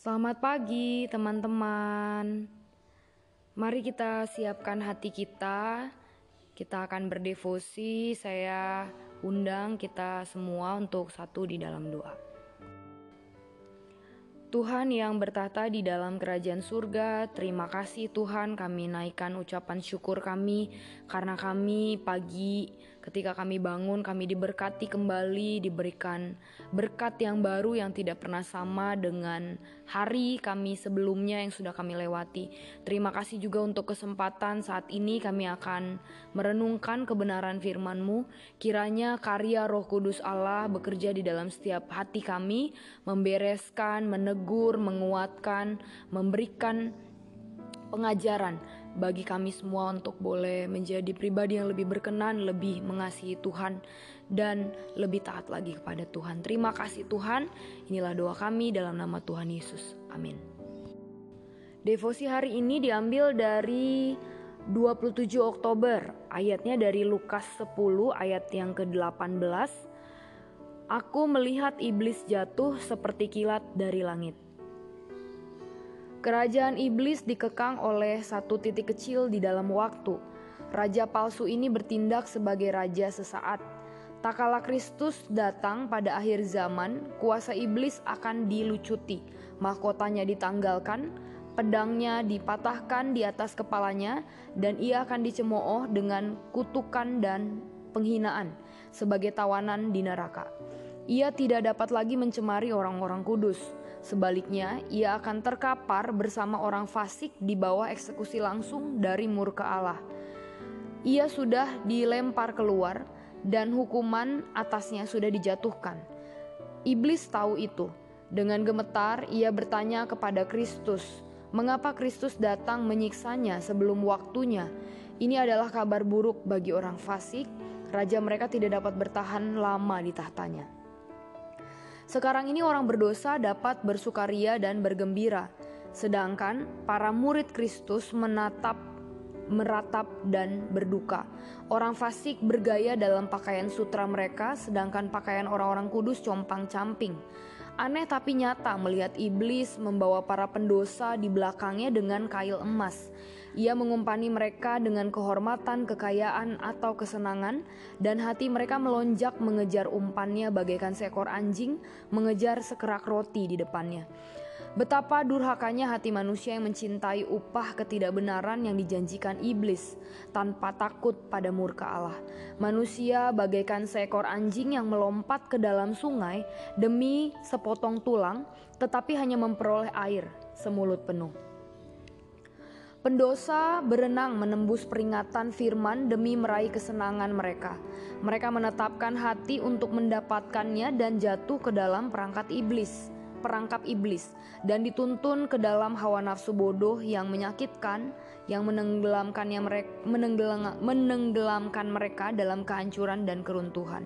Selamat pagi, teman-teman. Mari kita siapkan hati kita. Kita akan berdevosi. Saya undang kita semua untuk satu di dalam doa. Tuhan yang bertata di dalam kerajaan surga, terima kasih Tuhan kami naikkan ucapan syukur kami karena kami pagi ketika kami bangun kami diberkati kembali diberikan berkat yang baru yang tidak pernah sama dengan hari kami sebelumnya yang sudah kami lewati. Terima kasih juga untuk kesempatan saat ini kami akan merenungkan kebenaran firman-Mu. Kiranya karya Roh Kudus Allah bekerja di dalam setiap hati kami, membereskan, menegur menguatkan, memberikan pengajaran bagi kami semua untuk boleh menjadi pribadi yang lebih berkenan, lebih mengasihi Tuhan, dan lebih taat lagi kepada Tuhan. Terima kasih Tuhan, inilah doa kami dalam nama Tuhan Yesus. Amin. Devosi hari ini diambil dari 27 Oktober, ayatnya dari Lukas 10 ayat yang ke-18 Aku melihat iblis jatuh seperti kilat dari langit. Kerajaan iblis dikekang oleh satu titik kecil di dalam waktu. Raja palsu ini bertindak sebagai raja sesaat. Tak kala Kristus datang pada akhir zaman, kuasa iblis akan dilucuti, mahkotanya ditanggalkan, pedangnya dipatahkan di atas kepalanya, dan ia akan dicemooh dengan kutukan dan penghinaan sebagai tawanan di neraka. Ia tidak dapat lagi mencemari orang-orang kudus. Sebaliknya, ia akan terkapar bersama orang fasik di bawah eksekusi langsung dari murka Allah. Ia sudah dilempar keluar dan hukuman atasnya sudah dijatuhkan. Iblis tahu itu. Dengan gemetar, ia bertanya kepada Kristus, "Mengapa Kristus datang menyiksanya sebelum waktunya?" Ini adalah kabar buruk bagi orang fasik. Raja mereka tidak dapat bertahan lama di tahtanya. Sekarang ini orang berdosa dapat bersukaria dan bergembira, sedangkan para murid Kristus menatap meratap dan berduka. Orang fasik bergaya dalam pakaian sutra mereka, sedangkan pakaian orang-orang kudus compang-camping. Aneh tapi nyata melihat iblis membawa para pendosa di belakangnya dengan kail emas. Ia mengumpani mereka dengan kehormatan, kekayaan, atau kesenangan, dan hati mereka melonjak mengejar umpannya bagaikan seekor anjing mengejar sekerak roti di depannya. Betapa durhakanya hati manusia yang mencintai upah ketidakbenaran yang dijanjikan iblis tanpa takut pada murka Allah. Manusia bagaikan seekor anjing yang melompat ke dalam sungai demi sepotong tulang, tetapi hanya memperoleh air semulut penuh. Pendosa berenang menembus peringatan firman demi meraih kesenangan mereka. Mereka menetapkan hati untuk mendapatkannya dan jatuh ke dalam perangkat iblis, perangkap iblis, dan dituntun ke dalam hawa nafsu bodoh yang menyakitkan, yang menenggelamkannya mereka, menenggelam, menenggelamkan mereka dalam kehancuran dan keruntuhan.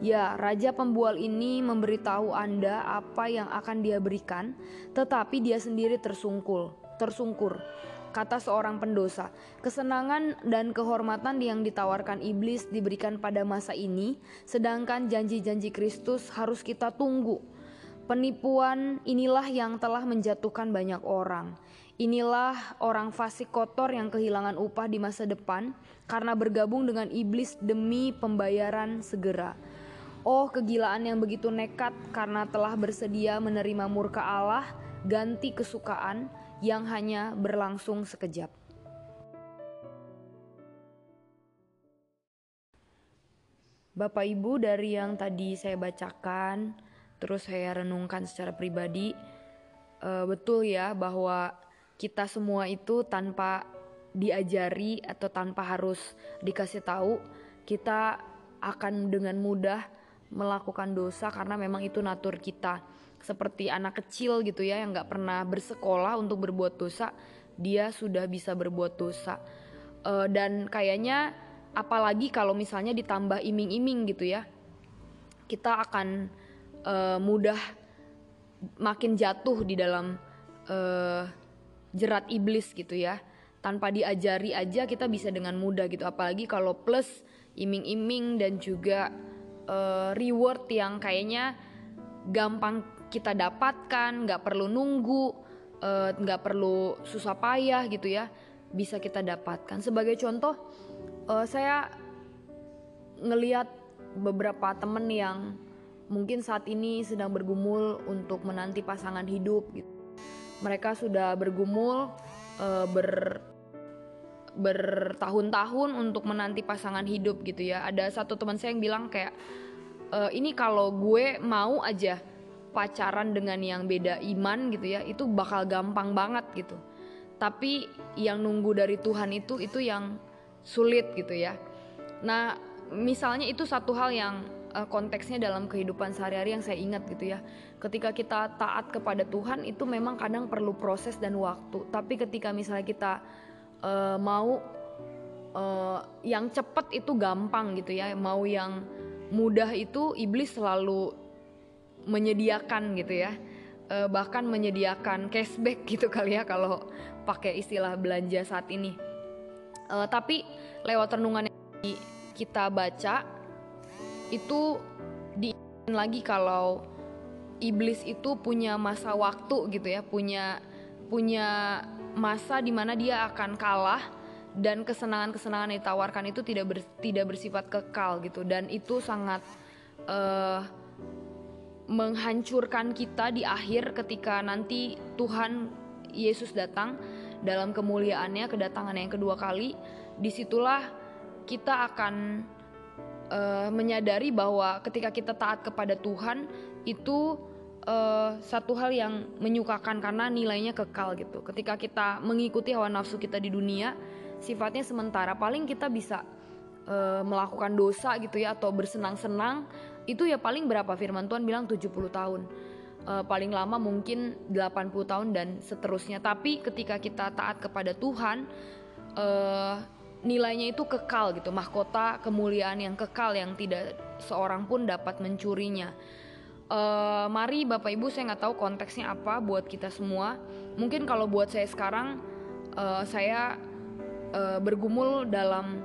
Ya, raja pembual ini memberitahu Anda apa yang akan dia berikan, tetapi dia sendiri tersungkul, tersungkur kata seorang pendosa. Kesenangan dan kehormatan yang ditawarkan iblis diberikan pada masa ini, sedangkan janji-janji Kristus harus kita tunggu. Penipuan inilah yang telah menjatuhkan banyak orang. Inilah orang fasik kotor yang kehilangan upah di masa depan karena bergabung dengan iblis demi pembayaran segera. Oh, kegilaan yang begitu nekat karena telah bersedia menerima murka Allah, ganti kesukaan, yang hanya berlangsung sekejap. Bapak Ibu dari yang tadi saya bacakan, terus saya renungkan secara pribadi, uh, betul ya bahwa kita semua itu tanpa diajari atau tanpa harus dikasih tahu, kita akan dengan mudah melakukan dosa karena memang itu natur kita seperti anak kecil gitu ya yang nggak pernah bersekolah untuk berbuat dosa dia sudah bisa berbuat dosa. Uh, dan kayaknya apalagi kalau misalnya ditambah iming-iming gitu ya kita akan uh, mudah makin jatuh di dalam uh, jerat iblis gitu ya. Tanpa diajari aja kita bisa dengan mudah gitu. Apalagi kalau plus iming-iming dan juga uh, reward yang kayaknya gampang kita dapatkan, nggak perlu nunggu, eh, nggak uh, perlu susah payah gitu ya, bisa kita dapatkan. Sebagai contoh, uh, saya ngeliat beberapa temen yang mungkin saat ini sedang bergumul untuk menanti pasangan hidup gitu. Mereka sudah bergumul uh, ber bertahun-tahun untuk menanti pasangan hidup gitu ya. Ada satu teman saya yang bilang kayak e, ini kalau gue mau aja pacaran dengan yang beda iman gitu ya, itu bakal gampang banget gitu. Tapi yang nunggu dari Tuhan itu itu yang sulit gitu ya. Nah, misalnya itu satu hal yang uh, konteksnya dalam kehidupan sehari-hari yang saya ingat gitu ya. Ketika kita taat kepada Tuhan itu memang kadang perlu proses dan waktu. Tapi ketika misalnya kita uh, mau uh, yang cepat itu gampang gitu ya mau yang mudah itu iblis selalu menyediakan gitu ya. Uh, bahkan menyediakan cashback gitu kali ya kalau pakai istilah belanja saat ini. Uh, tapi lewat renungan yang kita baca itu di lagi kalau iblis itu punya masa waktu gitu ya punya punya masa di mana dia akan kalah dan kesenangan-kesenangan yang ditawarkan itu tidak ber, tidak bersifat kekal gitu. Dan itu sangat uh, menghancurkan kita di akhir ketika nanti Tuhan Yesus datang dalam kemuliaannya kedatangan yang kedua kali di situlah kita akan uh, menyadari bahwa ketika kita taat kepada Tuhan itu uh, satu hal yang menyukakan karena nilainya kekal gitu. Ketika kita mengikuti hawa nafsu kita di dunia, sifatnya sementara. Paling kita bisa uh, melakukan dosa gitu ya atau bersenang-senang itu ya paling berapa firman Tuhan bilang 70 tahun. Uh, paling lama mungkin 80 tahun dan seterusnya. Tapi ketika kita taat kepada Tuhan uh, nilainya itu kekal gitu, mahkota kemuliaan yang kekal yang tidak seorang pun dapat mencurinya uh, mari Bapak Ibu saya nggak tahu konteksnya apa buat kita semua. Mungkin kalau buat saya sekarang uh, saya uh, bergumul dalam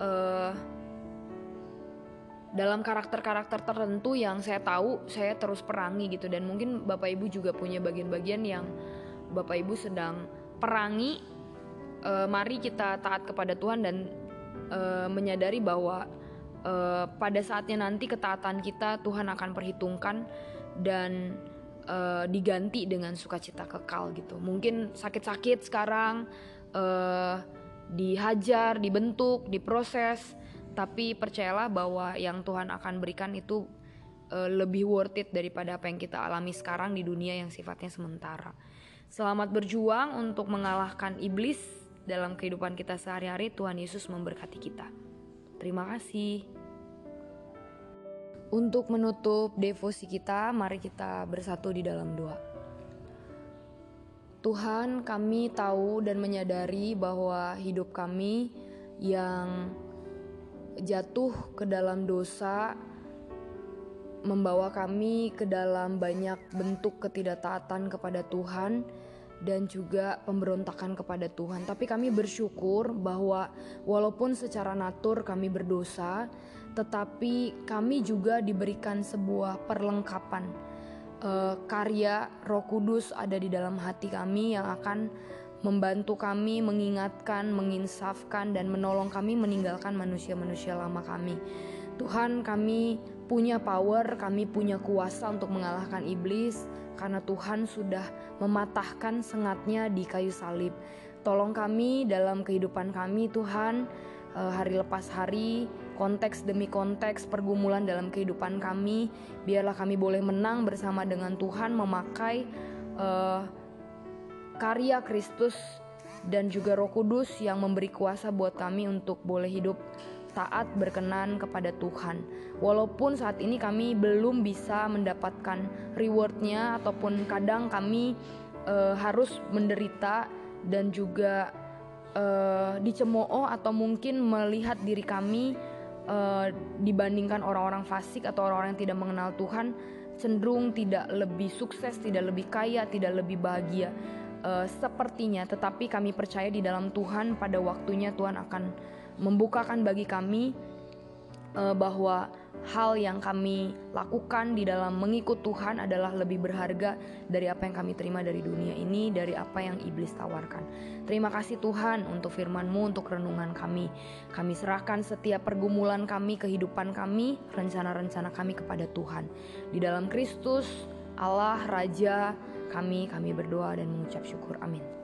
uh, dalam karakter-karakter tertentu yang saya tahu saya terus perangi gitu dan mungkin Bapak Ibu juga punya bagian-bagian yang Bapak Ibu sedang perangi. Uh, mari kita taat kepada Tuhan dan uh, menyadari bahwa uh, pada saatnya nanti ketaatan kita Tuhan akan perhitungkan dan uh, diganti dengan sukacita kekal gitu. Mungkin sakit-sakit sekarang uh, dihajar, dibentuk, diproses, tapi percayalah bahwa yang Tuhan akan berikan itu uh, lebih worth it daripada apa yang kita alami sekarang di dunia yang sifatnya sementara. Selamat berjuang untuk mengalahkan iblis dalam kehidupan kita sehari-hari. Tuhan Yesus memberkati kita. Terima kasih. Untuk menutup devosi kita, mari kita bersatu di dalam doa. Tuhan, kami tahu dan menyadari bahwa hidup kami yang jatuh ke dalam dosa membawa kami ke dalam banyak bentuk ketidaktaatan kepada Tuhan dan juga pemberontakan kepada Tuhan. Tapi kami bersyukur bahwa walaupun secara natur kami berdosa, tetapi kami juga diberikan sebuah perlengkapan uh, karya Roh Kudus ada di dalam hati kami yang akan membantu kami mengingatkan, menginsafkan dan menolong kami meninggalkan manusia-manusia lama kami. Tuhan, kami punya power, kami punya kuasa untuk mengalahkan iblis karena Tuhan sudah mematahkan sengatnya di kayu salib. Tolong kami dalam kehidupan kami, Tuhan, eh, hari lepas hari, konteks demi konteks pergumulan dalam kehidupan kami, biarlah kami boleh menang bersama dengan Tuhan, memakai uh, karya Kristus dan juga Roh Kudus yang memberi kuasa buat kami untuk boleh hidup taat berkenan kepada Tuhan. Walaupun saat ini kami belum bisa mendapatkan rewardnya ataupun kadang kami uh, harus menderita dan juga uh, dicemooh atau mungkin melihat diri kami uh, dibandingkan orang-orang fasik atau orang-orang yang tidak mengenal Tuhan cenderung tidak lebih sukses, tidak lebih kaya, tidak lebih bahagia. Uh, sepertinya, tetapi kami percaya di dalam Tuhan pada waktunya Tuhan akan membukakan bagi kami uh, bahwa hal yang kami lakukan di dalam mengikut Tuhan adalah lebih berharga dari apa yang kami terima dari dunia ini, dari apa yang iblis tawarkan. Terima kasih Tuhan untuk firman-Mu, untuk renungan kami. Kami serahkan setiap pergumulan kami, kehidupan kami, rencana-rencana kami kepada Tuhan. Di dalam Kristus, Allah, Raja, kami, kami berdoa dan mengucap syukur. Amin.